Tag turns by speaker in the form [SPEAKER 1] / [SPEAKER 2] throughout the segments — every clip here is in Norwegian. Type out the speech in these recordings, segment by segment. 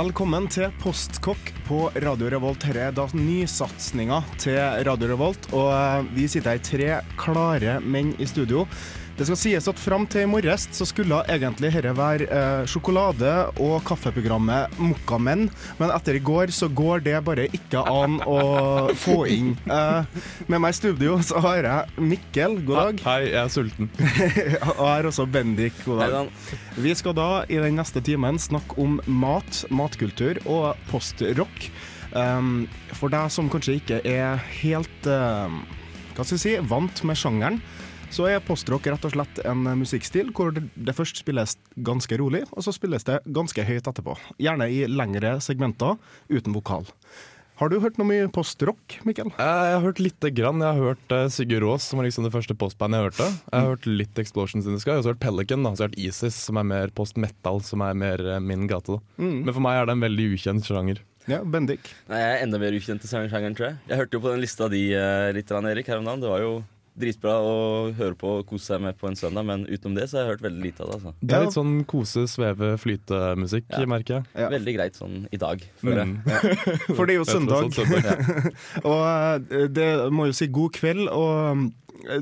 [SPEAKER 1] Velkommen til Postkokk på Radio Revolt. Dette er da nysatsinga til Radio Revolt. Og eh, vi sitter her tre klare menn i studio. Det skal sies at fram til i morges så skulle egentlig dette være eh, sjokolade- og kaffeprogrammet Mokkamenn, men etter i går så går det bare ikke an å få inn. Eh, med meg i studio så har jeg Mikkel, god dag.
[SPEAKER 2] Hei, jeg er sulten.
[SPEAKER 1] og her også Bendik, god dag. Vi skal da i den neste timen snakke om mat, matkultur og postrock. Um, for deg som kanskje ikke er helt uh, hva skal jeg si, vant med sjangeren, så er postrock rett og slett en musikkstil hvor det først spilles ganske rolig, og så spilles det ganske høyt etterpå. Gjerne i lengre segmenter uten vokal. Har du hørt noe mye postrock, Mikkel?
[SPEAKER 2] Jeg har hørt lite grann. Jeg har hørt uh, Sigurd Rås, som var liksom det første postbandet jeg hørte. Jeg har hørt litt Explosions in the Sky, og så har jeg hørt Pelican, da. så har jeg hørt Isis, som er mer post-metal, som er mer eh, min gate. Mm. Men for meg er det en veldig ukjent sjanger.
[SPEAKER 1] Ja, Bendik.
[SPEAKER 3] Nei, jeg er enda mer ukjent i sjangeren, tror jeg. Jeg hørte jo på den lista di eh, litt, Erik, her om dagen. Det var jo dritbra å høre på og kose seg med på en søndag, men utenom det så har jeg hørt veldig lite av det. altså.
[SPEAKER 2] Det er litt sånn kose, sveve, flyte-musikk,
[SPEAKER 3] Ja.
[SPEAKER 2] merker jeg.
[SPEAKER 1] Ja.
[SPEAKER 3] Veldig greit sånn i dag, føler jeg.
[SPEAKER 2] Mm.
[SPEAKER 1] For det er jo
[SPEAKER 2] er
[SPEAKER 1] søndag. Og eh, det må jo si god kveld, og eh,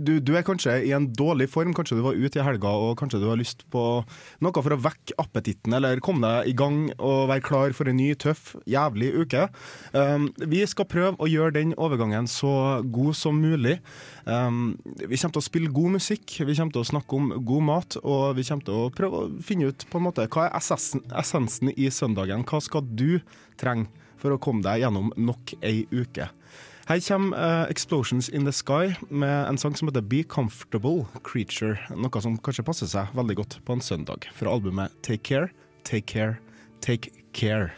[SPEAKER 1] du, du er kanskje i en dårlig form. Kanskje du var ute i helga og kanskje du har lyst på noe for å vekke appetitten, eller komme deg i gang og være klar for en ny, tøff, jævlig uke. Um, vi skal prøve å gjøre den overgangen så god som mulig. Um, vi kommer til å spille god musikk, vi kommer til å snakke om god mat, og vi kommer til å prøve å finne ut på en måte hva er essensen, essensen i søndagen. Hva skal du trenge for å komme deg gjennom nok ei uke? Her kommer eh, 'Explosions in the Sky' med en sang som heter 'Be Comfortable Creature'. Noe som kanskje passer seg veldig godt på en søndag. Fra albumet 'Take Care, Take Care, Take Care'.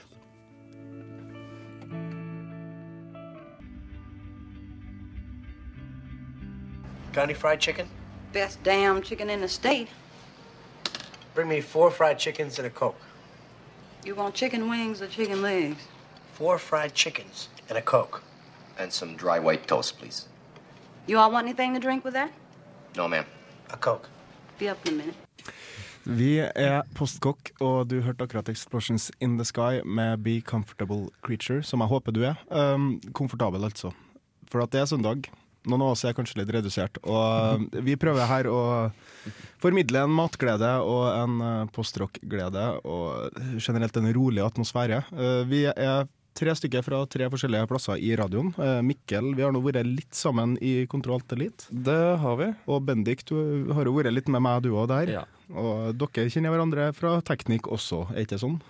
[SPEAKER 4] Got any fried chicken?
[SPEAKER 5] Best damn chicken in the state.
[SPEAKER 4] Bring me four fried chickens and a Coke.
[SPEAKER 5] You want chicken wings or chicken legs?
[SPEAKER 4] Four fried chickens and a Coke.
[SPEAKER 6] And some dry white toast, please.
[SPEAKER 5] You all want anything to drink with that?
[SPEAKER 6] No, ma'am.
[SPEAKER 4] A Coke.
[SPEAKER 5] Be up in a minute.
[SPEAKER 1] Vi er Postkokk, og du hørte akkurat 'Explosions in the Sky' med 'Be Comfortable Creature', som jeg håper du er. Um, komfortabel, altså. For at det er søndag. Noen av oss er kanskje litt redusert. Og vi prøver her å formidle en matglede og en postrockglede, postrock-glede, og generelt en rolig atmosfære. Uh, Vi er tre stykker fra tre forskjellige plasser i radioen. Eh, Mikkel, vi har nå vært litt sammen i Kontroll Elite.
[SPEAKER 2] Det har vi.
[SPEAKER 1] Og Bendik, du har jo vært litt med meg du òg der.
[SPEAKER 3] Ja.
[SPEAKER 1] Og dere kjenner hverandre fra teknikk også, er ikke sånn?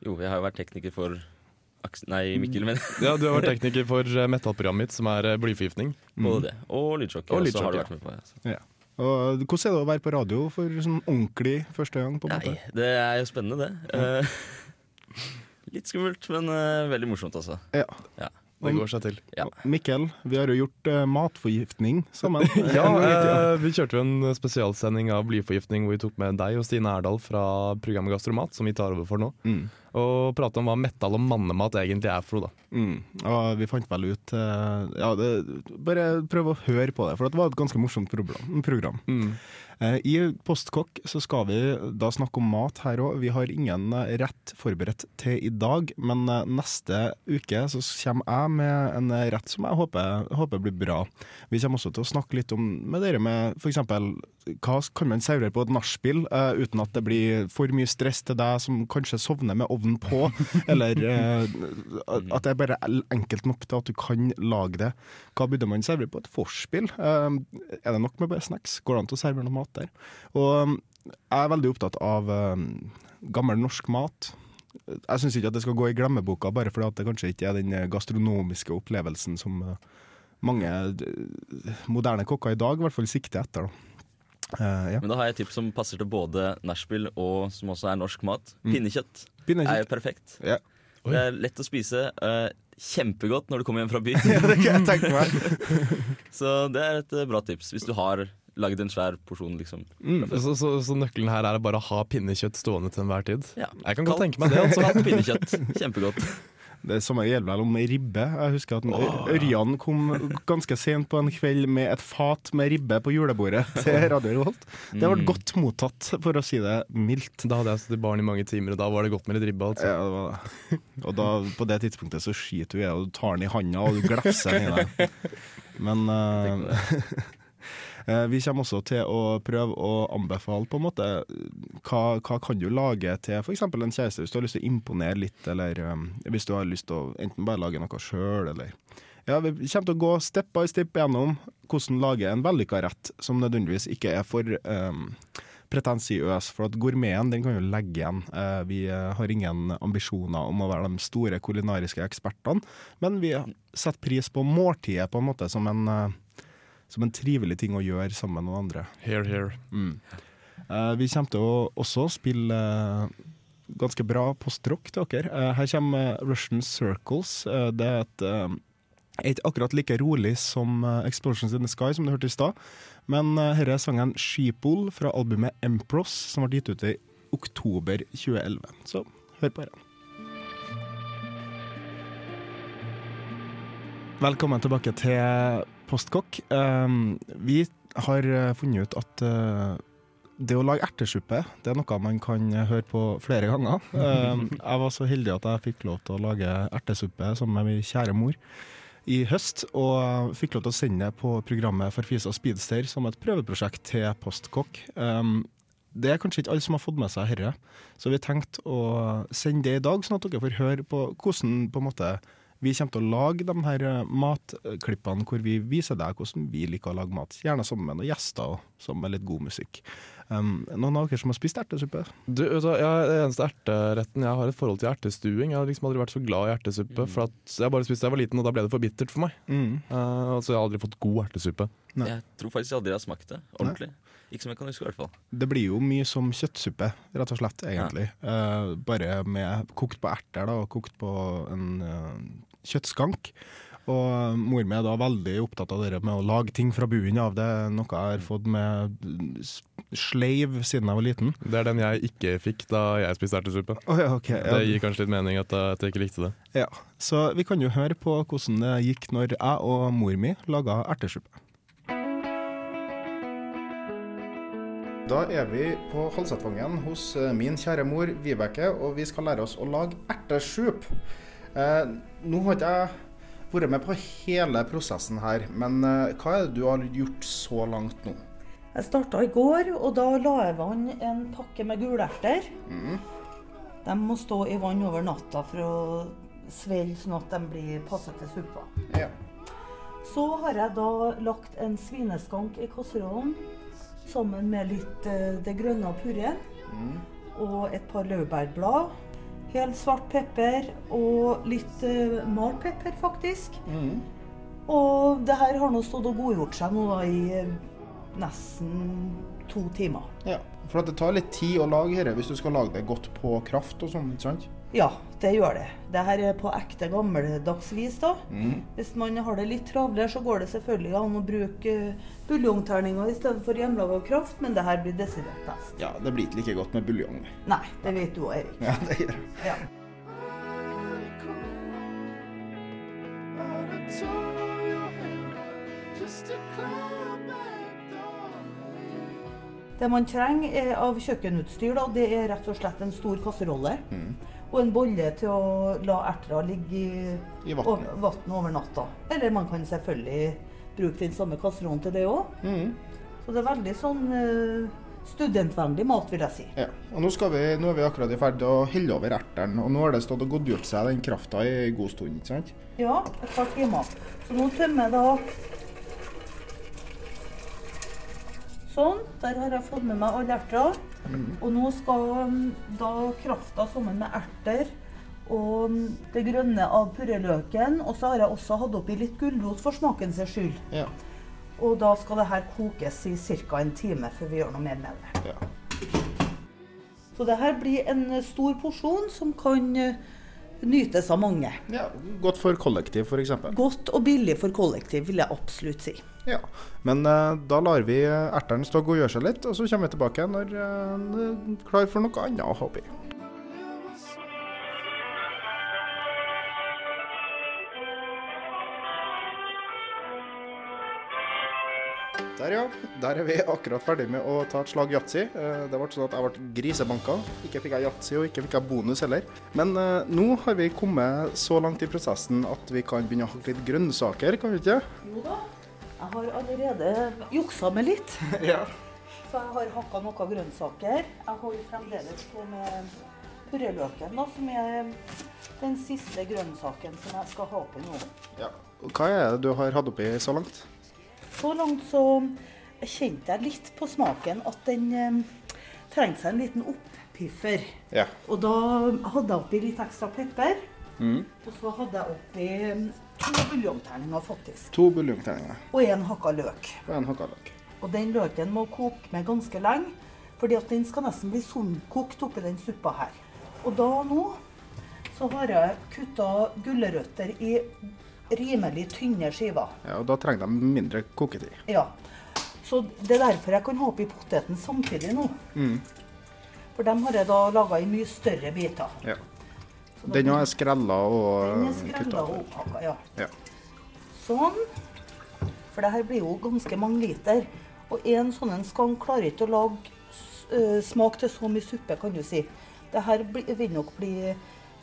[SPEAKER 3] Jo, jeg har jo vært tekniker for Aks Nei, Mikkel, men
[SPEAKER 2] Ja, Du har vært tekniker for eh, metallprogrammet mitt, som er eh, blyforgiftning.
[SPEAKER 3] både det. Og lydsjokket.
[SPEAKER 1] Og
[SPEAKER 3] lydsjokket. har du vært med på ja.
[SPEAKER 1] Ja. Og hvordan er det å være på radio for sånn ordentlig første gang? på en
[SPEAKER 3] Nei, det er jo spennende, det. Eh, litt skummelt, men uh, veldig morsomt, altså.
[SPEAKER 1] Ja.
[SPEAKER 3] Ja.
[SPEAKER 2] Det går seg til.
[SPEAKER 3] Ja.
[SPEAKER 1] Mikkel, vi har jo gjort uh, matforgiftning sammen.
[SPEAKER 2] Ja, eh, Vi kjørte jo en spesialsending av blyforgiftning hvor vi tok med deg og Stine Erdal fra programmet Gastromat, som vi tar over for nå,
[SPEAKER 1] Mm.
[SPEAKER 2] og prate om hva metal og mannemat egentlig er for noe. da.
[SPEAKER 1] Mm. Og vi fant vel ut uh, Ja, det, bare prøv å høre på det, for det var et ganske morsomt program. program. Eh, I Postkokk så skal vi da snakke om mat her òg. Vi har ingen eh, rett forberedt til i dag, men eh, neste uke så kommer jeg med en eh, rett som jeg håper, håper blir bra. Vi kommer også til å snakke litt om med dere med f.eks. hva kan man servere på et nachspiel uh, uten at det blir for mye stress til deg som kanskje sovner med ovnen på, eller uh, at det er bare enkelt nok til at du kan lage det. Hva burde man servere på et vorspiel? Uh, er det nok med bare snacks? Går det an til å servere noe mat der? Og um, jeg er veldig opptatt av um, gammel norsk mat. Jeg syns ikke at det skal gå i glemmeboka bare fordi det kanskje ikke er den eh, gastronomiske opplevelsen som eh, mange eh, moderne kokker i dag i hvert fall sikter etter. Da. Uh, ja.
[SPEAKER 3] Men da har jeg et tips som passer til både nachspiel og som også er norsk mat.
[SPEAKER 1] Mm.
[SPEAKER 3] Pinnekjøtt
[SPEAKER 1] Pinnekjøtt.
[SPEAKER 3] er jo perfekt.
[SPEAKER 1] Ja.
[SPEAKER 3] Det er lett å spise. Uh, kjempegodt når du kommer hjem fra byen.
[SPEAKER 1] det kan jeg tenke meg.
[SPEAKER 3] Så det er et bra tips hvis du har lagd en svær porsjon, liksom.
[SPEAKER 1] Mm.
[SPEAKER 2] Så, så, så nøkkelen her er å bare ha pinnekjøtt stående til enhver tid?
[SPEAKER 3] Ja.
[SPEAKER 2] Jeg kan godt tenke meg det. altså.
[SPEAKER 3] Kaldt pinnekjøtt. Kjempegodt.
[SPEAKER 1] Det er samme gjelder vel om ribbe. Jeg husker at Ør- Ørjan kom ganske sent på en kveld med et fat med ribbe på julebordet til Radio Revolt. Det ble godt mottatt, for å si det mildt.
[SPEAKER 2] Da hadde jeg sittet barn i mange timer, og da var det godt med litt ribbe. Altså.
[SPEAKER 1] Ja, det var det. Og da, på det tidspunktet så skiter du i det, og du tar den i handa og du glefser den i deg. Men eh, vi kommer også til å prøve å anbefale på en måte hva, hva kan du lage til f.eks. en kjæreste, hvis du har lyst til å imponere litt, eller eh, hvis du har lyst til å enten bare lage noe sjøl, eller ja, Vi kommer til å gå step by step gjennom hvordan lage en vellykka rett som nødvendigvis ikke er for um, pretensiøs, for at gourmeten den kan jo legge igjen. Eh, vi eh, har ingen ambisjoner om å være de store kulinariske ekspertene, men vi setter pris på måltidet på en måte som en, eh, som en trivelig ting å gjøre sammen med noen andre.
[SPEAKER 2] Here, here.
[SPEAKER 1] Eh, vi kommer til å også spille uh, ganske bra postrock til dere. Uh, her kommer Russian Circles. Det er et ikke akkurat like rolig som Explosions in the Sky, som du hørte i stad. Men uh, her er sangen Sheepool fra albumet Empros, som ble gitt ut i oktober 2011. Så hør på dette. Velkommen tilbake til Postkokk. Um, vi har eh, funnet ut at eh, det å lage ertesuppe det er noe man kan høre på flere ganger. Um, jeg var så heldig at jeg fikk lov til å lage ertesuppe sammen med min kjære mor i høst, og fikk lov til å sende det på programmet for Fisa Speedster som et prøveprosjekt til Postkokk. Um, det er kanskje ikke alle som har fått med seg dette, så vi tenkte å sende det i dag, sånn at dere får høre på hvordan på en måte vi kommer til å lage de her eh, matklippene hvor vi viser deg hvordan vi liker å lage mat. Gjerne sammen med noen gjester og som med litt god musikk. Um, noen av dere som har spist ertesuppe?
[SPEAKER 2] Du, vet du, jeg, det eneste erteretten jeg har et forhold til, er ertestuing. Jeg har liksom aldri vært så glad i ertesuppe. For at jeg bare spiste da jeg var liten, og da ble det for bittert for meg.
[SPEAKER 1] Mm.
[SPEAKER 2] Uh, altså, jeg har aldri fått god ertesuppe.
[SPEAKER 1] Nei.
[SPEAKER 3] Jeg tror faktisk jeg aldri har smakt det ordentlig. Ikke som jeg kan huske, i hvert fall.
[SPEAKER 1] Det blir jo mye som kjøttsuppe, rett og slett, egentlig. Eh, bare med kokt på erter da, og kokt på en eh, kjøttskank. Og mor mi er da veldig opptatt av det med å lage ting fra bunnen av. Det er noe jeg har fått med sleiv siden jeg var liten.
[SPEAKER 2] Det er den jeg ikke fikk da jeg spiste ertesuppe.
[SPEAKER 1] Oh, ja, ok.
[SPEAKER 2] Det gir kanskje litt mening at, jeg- at jeg ikke likte det.
[SPEAKER 1] Ja, Så vi kan jo høre på hvordan det gikk når jeg og mor mi laga ertesuppe. Da er vi på Halsetvangen hos eh, min kjære mor Vibeke, og vi skal lære oss å lage ertesup. Eh, nå har ikke jeg vært med på hele prosessen her, men eh, hva er det du har gjort så langt nå?
[SPEAKER 7] Jeg starta i går, og da la jeg vann en pakke med gulerter. De må stå i vann over natta for å svelle sånn at de blir passe til suppa.
[SPEAKER 1] Ja.
[SPEAKER 7] Så har jeg da lagt en svineskank i kasserollen sammen med litt eh, det grønne pureen og et par laurbærblad. Hel svart pepper og litt uh, malt pepper, faktisk. Og det her har nå stått og godgjort seg nå da i eh, nesten to timer.
[SPEAKER 1] ja. For at det tar litt tid å lage dette hvis du skal lage det godt på kraft og sånn, ikke sant?
[SPEAKER 7] Ja, det gjør det. Det her er på ekte gammeldags vis, da. Hvis man har det litt travlere, så går det selvfølgelig an å bruke eh, buljongterninger i stedet for hjemmelaga kraft, men det her blir desidert best.
[SPEAKER 1] Ja, det blir ikke like godt med buljong.
[SPEAKER 7] Nei, det vet du òg, Erik.
[SPEAKER 1] Ja, det gjør det.
[SPEAKER 7] Ja. Det man trenger er av kjøkkenutstyr, da, det er rett og slett en stor kasserolle. Og en bolle til å la ertene ligge i,
[SPEAKER 1] I vann,
[SPEAKER 7] over natta. Eller man kan selvfølgelig bruke den samme kasserollen til det òg. Så det er veldig sånn eh, studentvennlig mat, vil jeg si.
[SPEAKER 1] Ja, og nå, skal vi, nå er vi akkurat i ferd med å helle over ertene. og nå har det stått og godgjort seg den krafta i en god stund, ikke sant?
[SPEAKER 7] Ja, et par timer. Så nå tømmer jeg da Sånn. Der har jeg fått med meg alle erter. Og nå skal um, da krafta sammen med erter og um, det grønne av purreløken. Og så har jeg også hatt oppi litt gulrot for smaken sin skyld.
[SPEAKER 1] Ja.
[SPEAKER 7] Og da skal det her kokes i ca. en time før vi gjør noe mer med det.
[SPEAKER 1] ja.
[SPEAKER 7] Så det her blir en eh, stor porsjon som kan eh, nytes av mange.
[SPEAKER 1] ja godt for kollektiv, f.eks.
[SPEAKER 7] Godt og billig for kollektiv, vil jeg absolutt si.
[SPEAKER 1] Ja. Men eh, da lar vi ertene stå og gjøre seg litt, og så kommer vi tilbake når eh, den er klar for noe annet, håper jeg. Der, ja. Der er vi akkurat ferdig med å ta et slag yatzy. Eh, Det ble sånn at jeg ble grisebanka. Ikke fikk jeg yatzy, og ikke fikk jeg bonus heller. Men uh, nå har vi kommet så langt i prosessen at vi kan begynne å hakke litt grønnsaker, kan vi ikke?
[SPEAKER 7] Jo da. Jeg har allerede juksa med litt.
[SPEAKER 1] Ja.
[SPEAKER 7] Så jeg har hakka noen grønnsaker. Jeg holder fremdeles på med purreløken, da, som er den siste grønnsaken som jeg skal ha på nå.
[SPEAKER 1] ja. Hva er det du har hatt oppi så langt?
[SPEAKER 7] Så langt så kjente jeg litt på smaken at den eh, trengte seg en liten oppiffer.
[SPEAKER 1] Ja.
[SPEAKER 7] Og da hadde jeg oppi litt ekstra pepper. Og så hadde jeg oppi eh, to buljongterninger, faktisk.
[SPEAKER 1] To buljongterninger
[SPEAKER 7] Og en hakka løk.
[SPEAKER 1] og en hakka løk.
[SPEAKER 7] Og den løken må koke med ganske lenge, fordi at den skal nesten bli sunnkokt oppi den suppa her. Og da nå så har jeg kutta gulrøtter i rimelig tynne skiver.
[SPEAKER 1] Ja, og da trenger de mindre koketid.
[SPEAKER 7] Ja. Så det er derfor jeg kan ha oppi poteten samtidig nå. For dem har jeg da laga i mye større biter.
[SPEAKER 1] Ja. Den
[SPEAKER 7] er
[SPEAKER 1] har jeg skrella og kutta.
[SPEAKER 7] og opphakka, ja.
[SPEAKER 1] Ja.
[SPEAKER 7] Sånn. For det her blir jo ganske mange liter. Og en sånn en skank klarer ikke å lage øh, smak til så mye suppe, kan du si. Det her vil nok bli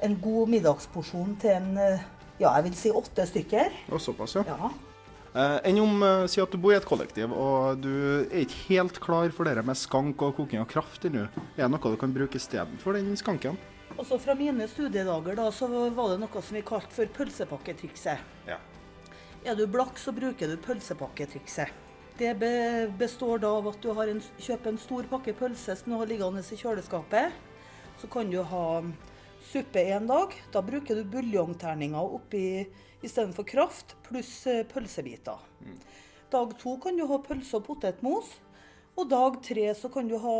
[SPEAKER 7] en god middagsporsjon til en øh, ja, jeg vil si åtte stykker.
[SPEAKER 1] Og såpass, ja.
[SPEAKER 7] Ja.
[SPEAKER 1] Eh, enn om eh, Si at du bor i et kollektiv, og du er ikke helt klar for det med skank og koking av kraft ennå. Er det noe du kan bruke istedenfor den skanken?
[SPEAKER 7] Også fra mine studiedager da, så var det noe som vi kalte for pølsepakketrikset.
[SPEAKER 1] Ja.
[SPEAKER 7] Er du blakk, så bruker du pølsepakketrikset. Det be består da av at du har en, kjøper en stor pakke pølse som du har liggende i kjøleskapet. Så kan du ha suppe en dag. Da bruker du buljongterninger oppi istedenfor kraft, pluss eh, pølsebiter. Dag to kan du ha pølse og potetmos. Og dag tre så kan du ha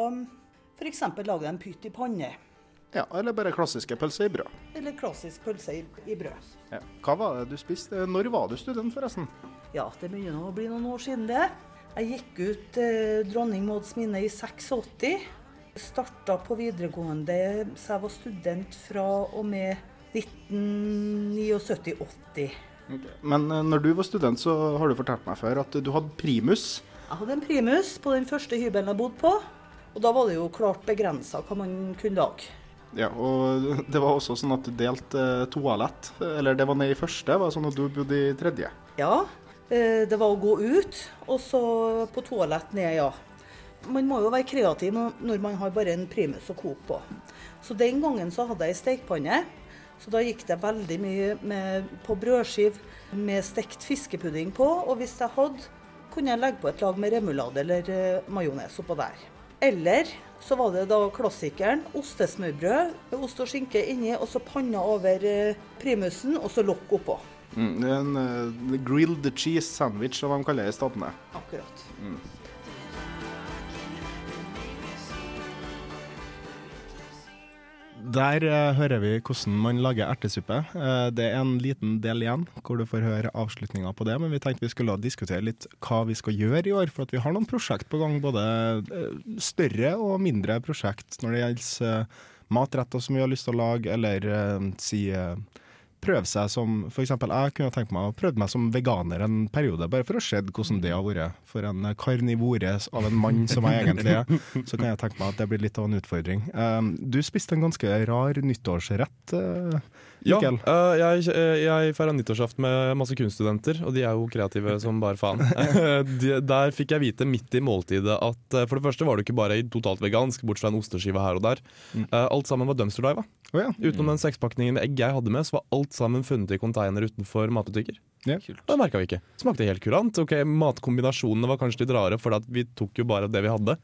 [SPEAKER 7] f.eks. lage en pytt i panne.
[SPEAKER 1] ja. Eller bare klassiske pølser i brød.
[SPEAKER 7] Eller klassisk pølse i, i brød.
[SPEAKER 1] Ja. Hva var det du spiste? Når var du student, forresten?
[SPEAKER 7] Ja, det begynner å bli noen år siden det. Jeg gikk ut eh, Dronning Mauds minne i 86. Starta på videregående så jeg var student fra og med 1979-80.
[SPEAKER 1] Men eh, når du var student, så har du fortalt meg før at du hadde primus.
[SPEAKER 7] Jeg hadde en primus på den første hybelen jeg bodde på. Og da var det jo klart begrensa hva man kunne lage.
[SPEAKER 1] Ja, og det var også sånn at du delte eh, toalett. Eller det var ned i første, var sånn at du bodde i tredje.
[SPEAKER 7] Ja, eh, det var å gå ut, og så på toalett ned, ja. Man må jo være kreativ når man har bare en primus å koke på. Så den gangen så hadde jeg stekepanne. Så da gikk det veldig mye med, på brødskiv med stekt fiskepudding på. Og hvis jeg hadde, kunne jeg legge på et lag med remulade eller uh, majones oppå der. Eller så var det da klassikeren ostesmørbrød med ost og skinke inni, og så panna over eh, primusen, og så lokk oppå.
[SPEAKER 1] Mm, det er en uh, grilled cheese sandwich, som de kaller det i Statene.
[SPEAKER 7] Akkurat.
[SPEAKER 1] Der uh, hører vi hvordan man lager ertesuppe. Uh, det er en liten del igjen hvor du får høre avslutninga på det, men vi tenkte vi skulle diskutere litt hva vi skal gjøre i år. For at vi har noen prosjekt på gang, både uh, større og mindre prosjekt når det gjelder matretter som vi har lyst til å lage, eller si prøve seg som eksempel, jeg kunne tenkt meg å prøve meg som veganer en periode, bare for å se hvordan det har vært. For en karnivore av en mann som jeg egentlig er, så kan jeg tenke meg at det blir litt av en utfordring. Um, du spiste en ganske rar nyttårsrett, uh,
[SPEAKER 2] Ja,
[SPEAKER 1] Mikkel.
[SPEAKER 2] eh, jeg, eh, jeg feira nyttårsaften med masse kunststudenter, og de er jo kreative som bare faen. de, der fikk jeg vite midt i måltidet at eh, for det første var det ikke bare totalt vegansk, bortsett fra en osteskive her og der. Eh, alt sammen var dumpster dive.
[SPEAKER 1] Oh, ja.
[SPEAKER 2] Utenom den sekspakningen med egg jeg hadde med, så var alt sammen funnet i container utenfor matbutikker.
[SPEAKER 1] Ja.
[SPEAKER 2] Det merka vi ikke. Smakte helt kurant. Ok, Matkombinasjonene var kanskje litt rare, for at vi tok jo bare det vi hadde.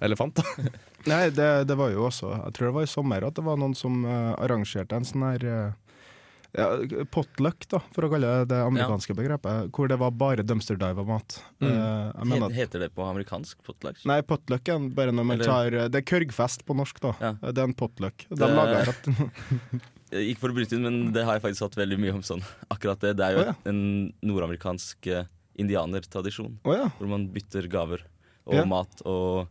[SPEAKER 2] Eller fant.
[SPEAKER 1] Nei, det, det var jo også Jeg tror det var i sommer at det var noen som uh, arrangerte en sånn her uh, ja, potluck, da, for å kalle det det amerikanske begrepet, hvor det var bare dumpster dive-mat.
[SPEAKER 2] Mm.
[SPEAKER 1] Uh, jeg mener
[SPEAKER 3] Het-
[SPEAKER 1] at
[SPEAKER 3] Heter det på amerikansk potluck?
[SPEAKER 1] Nei, potluck er bare når man
[SPEAKER 3] Eller-
[SPEAKER 1] tar Det er kørgfest på norsk, da.
[SPEAKER 3] Ja.
[SPEAKER 1] Det er en potluck. De
[SPEAKER 3] Det-
[SPEAKER 1] lager rett
[SPEAKER 3] Ikke for å bryte inn, men det har jeg faktisk hatt veldig mye om sånn. Akkurat det. Det er jo
[SPEAKER 1] oh, ja.
[SPEAKER 3] en nordamerikansk eh, indianertradisjon.
[SPEAKER 1] Oh, ja.
[SPEAKER 3] Hvor man bytter gaver og
[SPEAKER 1] Ja.
[SPEAKER 3] mat og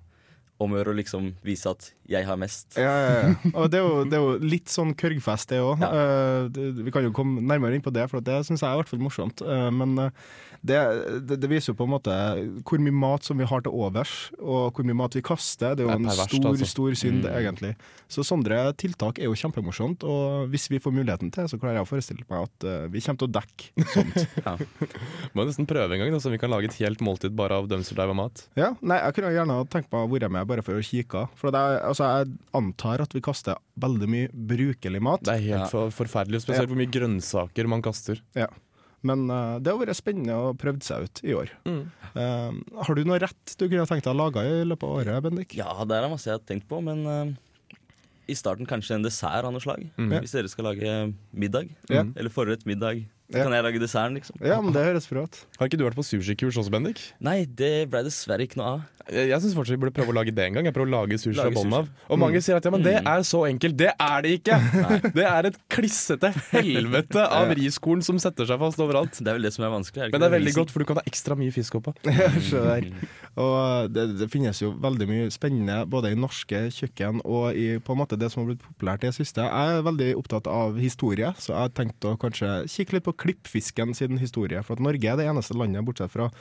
[SPEAKER 3] om å gjøre å liksom vise at jeg har mest.
[SPEAKER 1] Ja, ja, ja. Og det er, jo, det er jo litt sånn kørgfest, det òg.
[SPEAKER 3] Ja.
[SPEAKER 1] vi kan jo komme nærmere inn på det, for det syns jeg er i hvert fall morsomt. Uh, men eh, det, det, det viser jo på en måte hvor mye mat som vi har til overs, og hvor mye mat vi kaster. Det er jo en
[SPEAKER 2] perverst,
[SPEAKER 1] stor,
[SPEAKER 2] altså.
[SPEAKER 1] stor synd, egentlig. Så sånne tiltak er jo kjempemorsomt, og hvis vi får muligheten til, så klarer jeg å forestille meg at uh, vi kommer til å dekke sånt.
[SPEAKER 2] Må nesten prøve en gang, da, så vi kan lage et helt måltid bare av dive og mat.
[SPEAKER 1] Ja, nei, Jeg kunne gjerne tenkt meg å være med bare for å kikke. For det er, altså, jeg antar at vi kaster veldig mye brukelig mat.
[SPEAKER 2] Det er helt
[SPEAKER 3] Ja.
[SPEAKER 2] forferdelig, spesielt hvor mye grønnsaker man kaster.
[SPEAKER 1] Ja. Men uh, det har vært spennende å prøve seg ut i år. Eh, har du noe rett du kunne tenkt deg å lage i løpet av året, Bendik?
[SPEAKER 3] Ja, det er masse jeg har tenkt på, men uh, i starten kanskje en dessert av noe slag. Hvis dere skal lage middag,
[SPEAKER 1] mm.
[SPEAKER 3] eller forrett middag, så
[SPEAKER 1] Ja.
[SPEAKER 3] kan jeg lage desserten, liksom.
[SPEAKER 1] Ja, men det høres bra ut.
[SPEAKER 2] Har ikke du vært på sushikurs også, Bendik?
[SPEAKER 3] Nei, det ble dessverre ikke noe av.
[SPEAKER 2] Jeg, jeg syns fortsatt vi burde prøve å lage det en gang. Jeg prøver å lage sushi fra bånn av. Og mange sier at ja, men det er så enkelt. Det er det ikke! Det er et klissete helvete av riskorn som setter seg fast overalt.
[SPEAKER 3] Det er vel det som er vanskelig. Er
[SPEAKER 2] Men det er veldig godt, for du kan ha ekstra mye fisk oppå.
[SPEAKER 1] Og det, det finnes jo veldig mye spennende både i norske kjøkken og i på en måte det som har blitt populært i det siste. Jeg er veldig opptatt av historie, så jeg har tenkt å kanskje kikke litt på klippfisken siden historie. For at Norge er det eneste landet, bortsett fra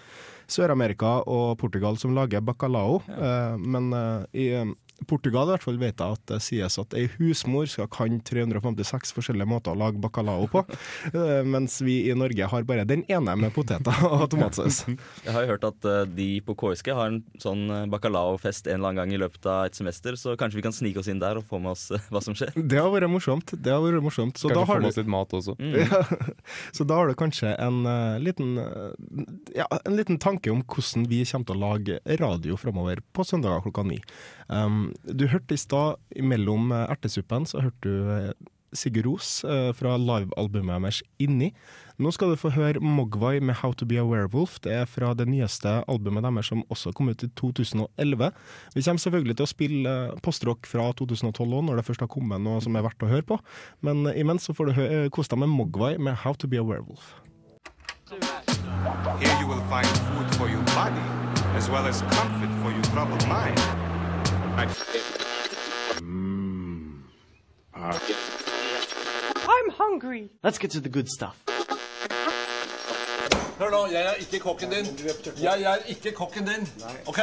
[SPEAKER 1] Sør-Amerika og Portugal, som lager bacalao. Eh, men eh, i eh, Portugal i hvert fall vet jeg at det sies at ei husmor skal kan 356 forskjellige måter å lage bacalao på, eh, mens vi i Norge har bare den ene med poteter og tomatsaus.
[SPEAKER 3] Jeg har jo hørt at eh, de på KSG har en sånn eh, bacalao-fest en eller annen gang i løpet av et semester, så kanskje vi kan snike oss inn der og få med oss hva som skjer.
[SPEAKER 1] Det har vært morsomt. Det har vært morsomt. Så, da
[SPEAKER 2] Kanskje
[SPEAKER 1] har,
[SPEAKER 2] få med oss litt mat også.
[SPEAKER 1] ja, så da har du kanskje en liten Ja, en liten tanke om hvordan vi kommer til å lage radio framover på søndager klokka ni. Um, du hørte i stad, mellom eh, ertesuppen, så hørte du eh, Sigurd Ros uh, fra livealbumet deres Inni. Nå skal du få høre Mogwai med How To Be A Werewolf. Det er fra det nyeste albumet deres som også kom ut i 2011. Vi kommer selvfølgelig til å spille postrock fra 2012 òg, når det først har kommet noe som er verdt å høre på. Men imens så får du kose deg med Mogwai med How To Be A Werewolf.
[SPEAKER 8] Here you will find food for your body, as well as comfort for your troubled mind.
[SPEAKER 9] I'm hungry.
[SPEAKER 10] Let's get to the good stuff.
[SPEAKER 11] Hør nå, jeg er ikke kokken din. Jeg er ikke kokken din. OK?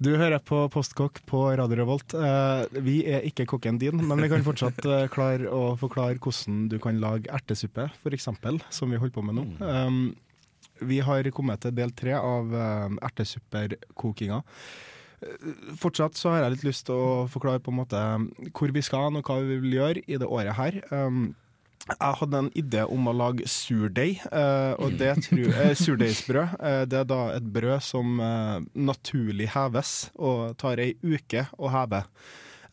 [SPEAKER 1] Du hører på Postkokk på Radio Revolt. Eh, vi er ikke kokken din, men vi kan fortsatt eh, klare å forklare hvordan du kan lage ertesuppe, f.eks., som vi holder på med nå. Um, vi har kommet til del tre av ertesupperkokinga. Fortsatt så har jeg litt lyst til å forklare på en måte hvor vi skal og hva vi vil gjøre i det året her. Um, jeg hadde en idé om å lage surdeig, eh, og det tror eh, surdeigsbrød. Eh, det er da et brød som eh, naturlig heves, og tar ei uke å heve.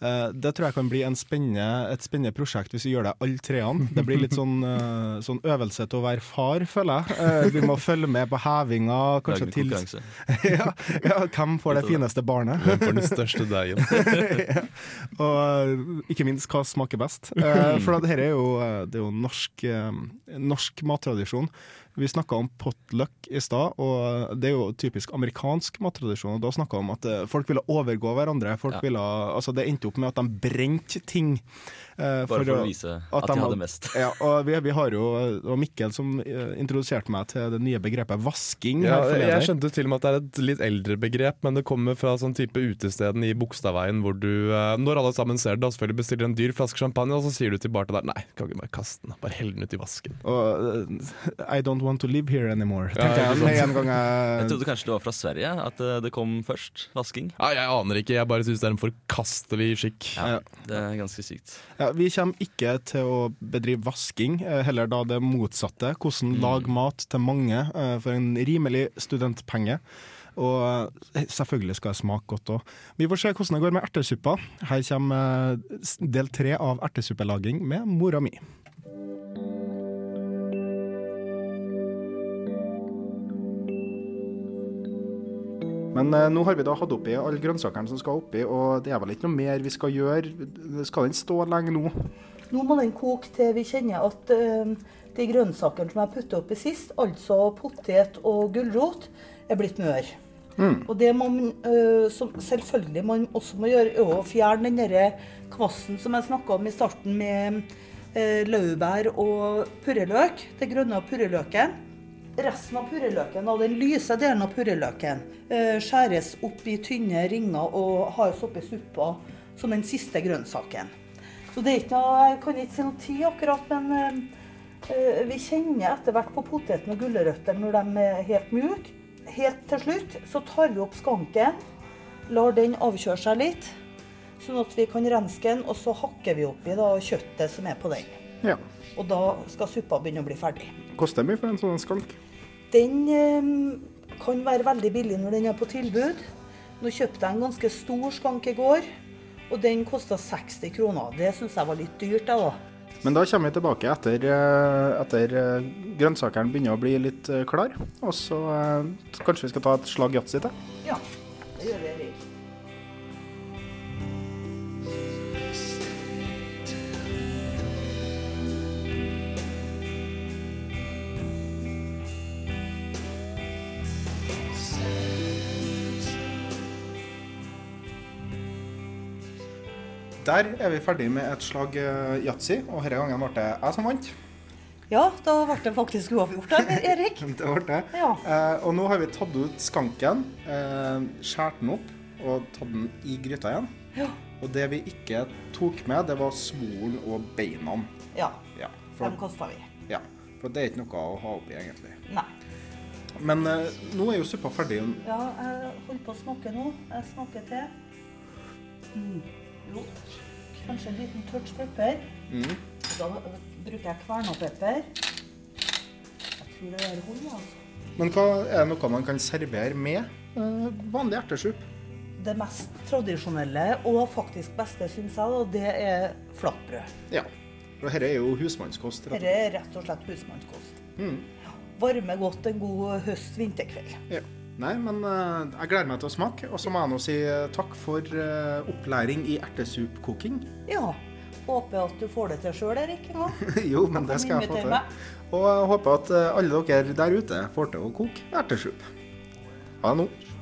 [SPEAKER 1] Eh, det tror jeg kan bli en spennende, et spennende prosjekt hvis vi gjør det alle treene. Det blir litt sånn, eh, sånn øvelse til å være far, føler jeg. Eh, vi må følge med på hevinga. Kanskje til ja, ja, hvem får det fineste barnet?
[SPEAKER 2] Hvem får den største deigen?
[SPEAKER 1] ja. Og ikke minst hva smaker best. For dette er jo, det er jo norsk, norsk mattradisjon. Vi snakka om potluck i stad, og det er jo typisk amerikansk mattradisjon. og Da snakka vi om at eh, folk ville overgå hverandre. Folk
[SPEAKER 3] Ja.
[SPEAKER 1] ville, altså Det endte opp med at de brente ting. eh,
[SPEAKER 3] Bare for å vise at de hadde mest.
[SPEAKER 1] Ja, og vi, vi har jo, Det var Mikkel som eh, introduserte meg til det nye begrepet vasking.
[SPEAKER 2] Ja, jeg skjønte til og med at det er et litt eldre begrep, men det kommer fra sånn type utesteden i Bogstadveien hvor du, eh, når alle sammen ser det, selvfølgelig bestiller en dyr flaske champagne, og så sier du til bartenderen nei, kan ikke bare kaste den, bare hell den ut i vasken.
[SPEAKER 1] Og I don't want to live here anymore,
[SPEAKER 2] Ja,
[SPEAKER 1] jeg
[SPEAKER 3] Jeg
[SPEAKER 1] jeg
[SPEAKER 3] trodde kanskje det var fra Sverige at eh, det kom først. Vasking.
[SPEAKER 2] Ja, jeg aner ikke, jeg bare syns det er en forkastelig skikk.
[SPEAKER 3] Ja, Det er ganske sykt.
[SPEAKER 1] Ja, vi kommer ikke til å bedrive vasking, eh, heller da det motsatte. Hvordan lage mat til mange eh, for en rimelig studentpenge. Og selvfølgelig skal det smake godt òg. Vi får se hvordan det går med ertesuppa. Her kommer del tre av ertesuppelaging med mora mi. Men eh, nå har vi da hatt oppi alle grønnsakene som skal oppi, og det er vel ikke noe mer vi skal gjøre. Skal den stå lenge nå?
[SPEAKER 7] Nå må den koke til vi kjenner at eh, de grønnsakene som jeg puttet oppi sist, altså potet og gulrot, er blitt mør. Og det man som selvfølgelig man også må gjøre, er å fjerne den der kvassen som jeg snakka om i starten, med øh, laurbær og purreløk. Det grønne purreløken. Resten av purreløken, den lyse delen av purreløken, øh, skjæres opp i tynne ringer og has oppi suppa som den siste grønnsaken. Så det er ikke noe, Jeg kan ikke si noe tid akkurat, men øh, øh, vi kjenner etter hvert på poteten og gulrøttene når de er helt mjuke. Helt til slutt så tar vi opp skanken, lar den avkjøre seg litt, sånn at vi kan renske den, og så hakker vi oppi da kjøttet som er på den.
[SPEAKER 1] Ja.
[SPEAKER 7] Og da skal suppa begynne å bli ferdig.
[SPEAKER 1] Koster mye for en sånn skank?
[SPEAKER 7] Den eh, kan være veldig billig når den er på tilbud. Nå kjøpte jeg en ganske stor skank i går, og den kosta 60 kroner. Det syns jeg var litt dyrt, jeg, da.
[SPEAKER 1] Men da kommer vi tilbake etter, eh, etter eh, grønnsakene begynner å bli litt eh, klar. Og så kanskje vi skal ta et slag yatzy til.
[SPEAKER 7] Ja,
[SPEAKER 1] Der er vi ferdig med et slag eh, yatzy, og denne gangen ble det jeg som vant.
[SPEAKER 7] Ja, da ble det faktisk uavgjort der, Erik.
[SPEAKER 1] Det ble det.
[SPEAKER 7] Ja.
[SPEAKER 1] Eh, og nå har vi tatt ut skanken, eh, skåret den opp og tatt den i gryta igjen.
[SPEAKER 7] Ja.
[SPEAKER 1] Og det vi ikke tok med, det var svoren og beina.
[SPEAKER 7] Ja,
[SPEAKER 1] Ja,
[SPEAKER 7] dem
[SPEAKER 1] for,
[SPEAKER 7] kasta vi.
[SPEAKER 1] ja, for det er ikke noe å ha oppi, egentlig.
[SPEAKER 7] Nei.
[SPEAKER 1] Men eh, nå er jo suppa ferdig.
[SPEAKER 7] Ja, jeg holder på å snakke nå. Jeg snakker til. Mm. Jo, kanskje en liten touch pepper.
[SPEAKER 1] Mm.
[SPEAKER 7] Da bruker jeg kvernapepper. Jeg tror det er hold, altså.
[SPEAKER 1] Men hva, er det noe man kan servere med eh, vanlig ertesuppe?
[SPEAKER 7] Det mest tradisjonelle og faktisk beste, syns jeg, og det er flatbrød.
[SPEAKER 1] Ja. Og dette er jo husmannskost.
[SPEAKER 7] Dette er rett og slett husmannskost.
[SPEAKER 1] Mm.
[SPEAKER 7] Varmer godt en god høst-vinterkveld.
[SPEAKER 1] Ja. Nei, men eh, jeg gleder meg til å smake. Og så må jeg nå si eh, takk for eh, opplæring i ertesupkoking.
[SPEAKER 7] Ja. Håper at du får det til sjøl, Erik. en gang.
[SPEAKER 1] jo, men det skal jeg få til. Og jeg håper at alle dere der ute får til å koke ertesup. Ha det nå.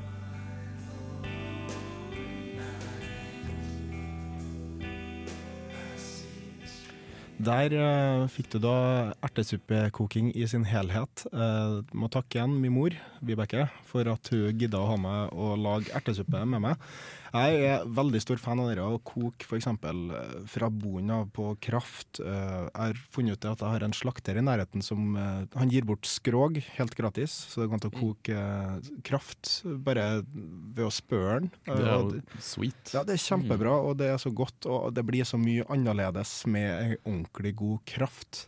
[SPEAKER 1] Der uh, fikk du da ertesuppekoking i sin helhet. Uh, må takke igjen min mor, Vibeke, for at hun gidda å ha meg og lage ertesuppe med meg. Jeg er veldig stor fan av det å koke f.eks. fra bunnen av på kraft. Eh, jeg har funnet ut at jeg har en slakter i nærheten som eh, Han gir bort skrog helt gratis, så det går an å koke eh, kraft bare ved å spørre den.
[SPEAKER 2] Det er jo sweet.
[SPEAKER 1] ja, det er kjempebra, og det er så godt, og det blir så mye annerledes med ordentlig god kraft.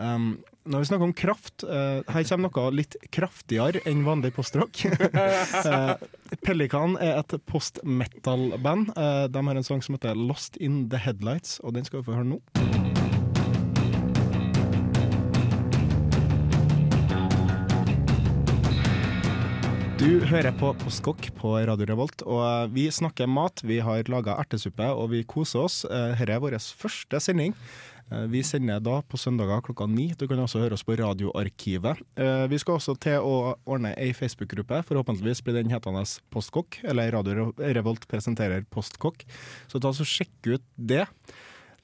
[SPEAKER 1] Um, når vi snakker om kraft, uh, her kommer noe litt kraftigere enn vanlig postrock. uh, Pelikan er et post-metal-band. Uh, de har en sang som heter 'Lost in the Headlights', og den skal vi få høre nå. Du hører på Postkokk på Radio Revolt, og vi snakker mat. Vi har laga ertesuppe, og vi koser oss. Eh, Dette er vår første sending. Eh, Vi sender da på søndager klokka ni. Du kan også høre oss på Radioarkivet. Eh, Vi skal også til å ordne ei Facebook-gruppe. Forhåpentligvis blir den hetende Postkokk, eller Radio Revolt presenterer Postkokk. Så ta så sjekk ut det.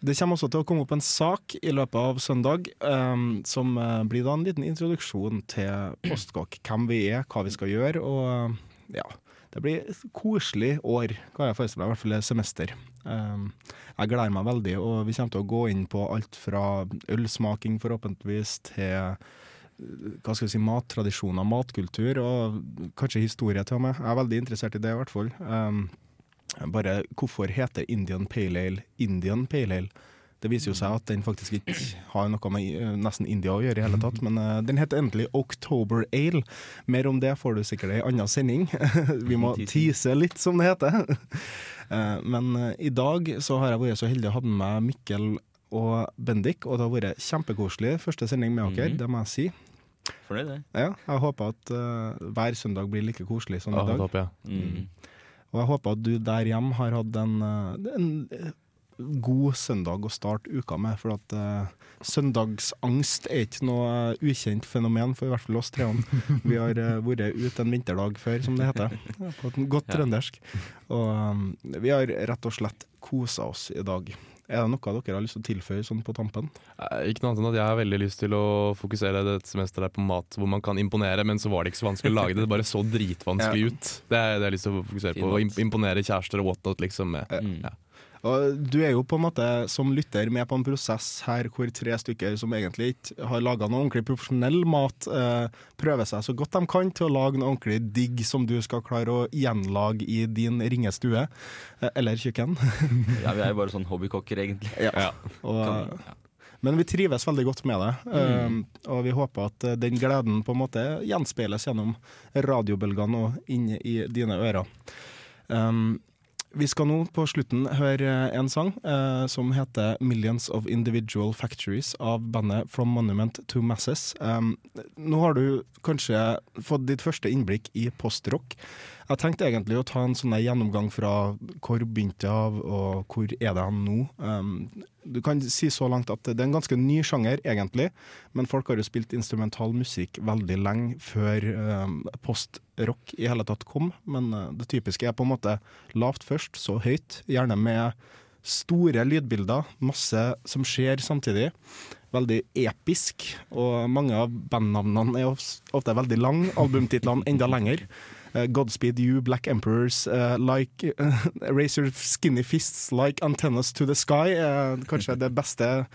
[SPEAKER 1] Det kommer også til å komme opp en sak i løpet av søndag, um, som eh, blir da en liten introduksjon til Postkokk. Hvem vi er, hva vi skal gjøre, og ja. Det blir et koselig år, kan jeg forestille meg, i hvert fall semester. Um, jeg gleder meg veldig, og vi kommer til å gå inn på alt fra ølsmaking forhåpentligvis til uh, hva skal vi si, mattradisjoner, matkultur og kanskje historie til og med. Jeg er veldig interessert i det, i hvert fall. Um, bare hvorfor heter Indian Pale Ale Indian Pale Ale? Det viser jo seg at den faktisk ikke har noe med eh, nesten India å gjøre i hele tatt, men eh, den heter endelig October Ale. Mer om det får du sikkert i en annen sending. Vi må tease litt, som det heter. Eh, men i dag så har jeg vært så heldig å ha med meg Mikkel og Bendik, og det har vært kjempekoselig. Første sending med dere,
[SPEAKER 3] Mhm.
[SPEAKER 1] det må jeg si.
[SPEAKER 3] Fornøyd, det.
[SPEAKER 1] Ja, jeg håper at hver søndag blir like koselig som
[SPEAKER 2] Ja,
[SPEAKER 1] i
[SPEAKER 2] det
[SPEAKER 1] dag.
[SPEAKER 2] håper jeg.
[SPEAKER 3] Mm.
[SPEAKER 1] Og jeg håper at du der hjemme har hatt en, eh, en eh, god søndag å starte uka med. For at uh, søndagsangst er ikke noe ukjent fenomen for i hvert fall oss treene. Vi har uh, vært ute en vinterdag før, som det heter, på et godt trøndersk. Og um, vi har rett og slett kosa oss i dag. Er det noe dere har lyst til å tilføye sånn på tampen?
[SPEAKER 2] Eh, Ikke noe annet enn at jeg har veldig lyst til å fokusere dette semesteret på mat hvor man kan imponere, men så var det ikke så vanskelig å lage det. Det bare så dritvanskelig
[SPEAKER 1] Ja.
[SPEAKER 2] ut. Det er det jeg har lyst til å fokusere på. Å imponere kjærester og whatnot, liksom. Med.
[SPEAKER 3] Mm.
[SPEAKER 2] Ja.
[SPEAKER 1] Og du er jo på en måte som lytter med på en prosess her hvor tre stykker som egentlig ikke har laga noe ordentlig profesjonell mat, eh, prøver seg så godt de kan til å lage noe ordentlig digg som du skal klare å gjenlage i din ringe stue. Eh, eller kjøkken.
[SPEAKER 3] Ja, vi er jo bare sånn hobbykokker, egentlig.
[SPEAKER 1] Ja. Og,
[SPEAKER 3] ja.
[SPEAKER 1] men vi trives veldig godt med det, eh, og vi håper at eh, den gleden på en måte gjenspeiles gjennom radiobølgene og inn i dine ører. Um, vi skal nå på slutten høre en sang eh, som heter 'Millions of Individual Factories' av bandet From Monument to Masses. Um, nå har du kanskje fått ditt første innblikk i postrock. Jeg tenkte egentlig å ta en sånn gjennomgang fra hvor begynte jeg av, og hvor er det han nå. Um, du kan si så langt at det er en ganske ny sjanger, egentlig, men folk har jo spilt instrumental musikk veldig lenge før um, postrock i hele tatt kom. Men uh, det typiske er på en måte lavt først, så høyt. Gjerne med store lydbilder, masse som skjer samtidig. Veldig episk, og mange av bandnavnene er ofte veldig lange, albumtitlene enda lenger. Eh, Godspeed You, Black Emperors, uh, like Raise Your Skinny Fists Like Antennas to the Sky, Uh, kanskje det beste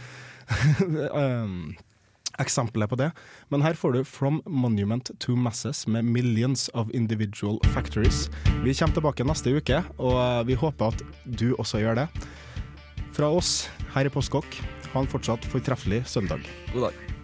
[SPEAKER 1] um, eksempelet på det. Men her får du From Monument to Masses med Millions of Individual Factories. Vi kommer tilbake neste uke, og eh, vi håper at du også gjør det. Fra oss her i Postkokk, ha en fortsatt fortreffelig søndag.
[SPEAKER 3] God dag.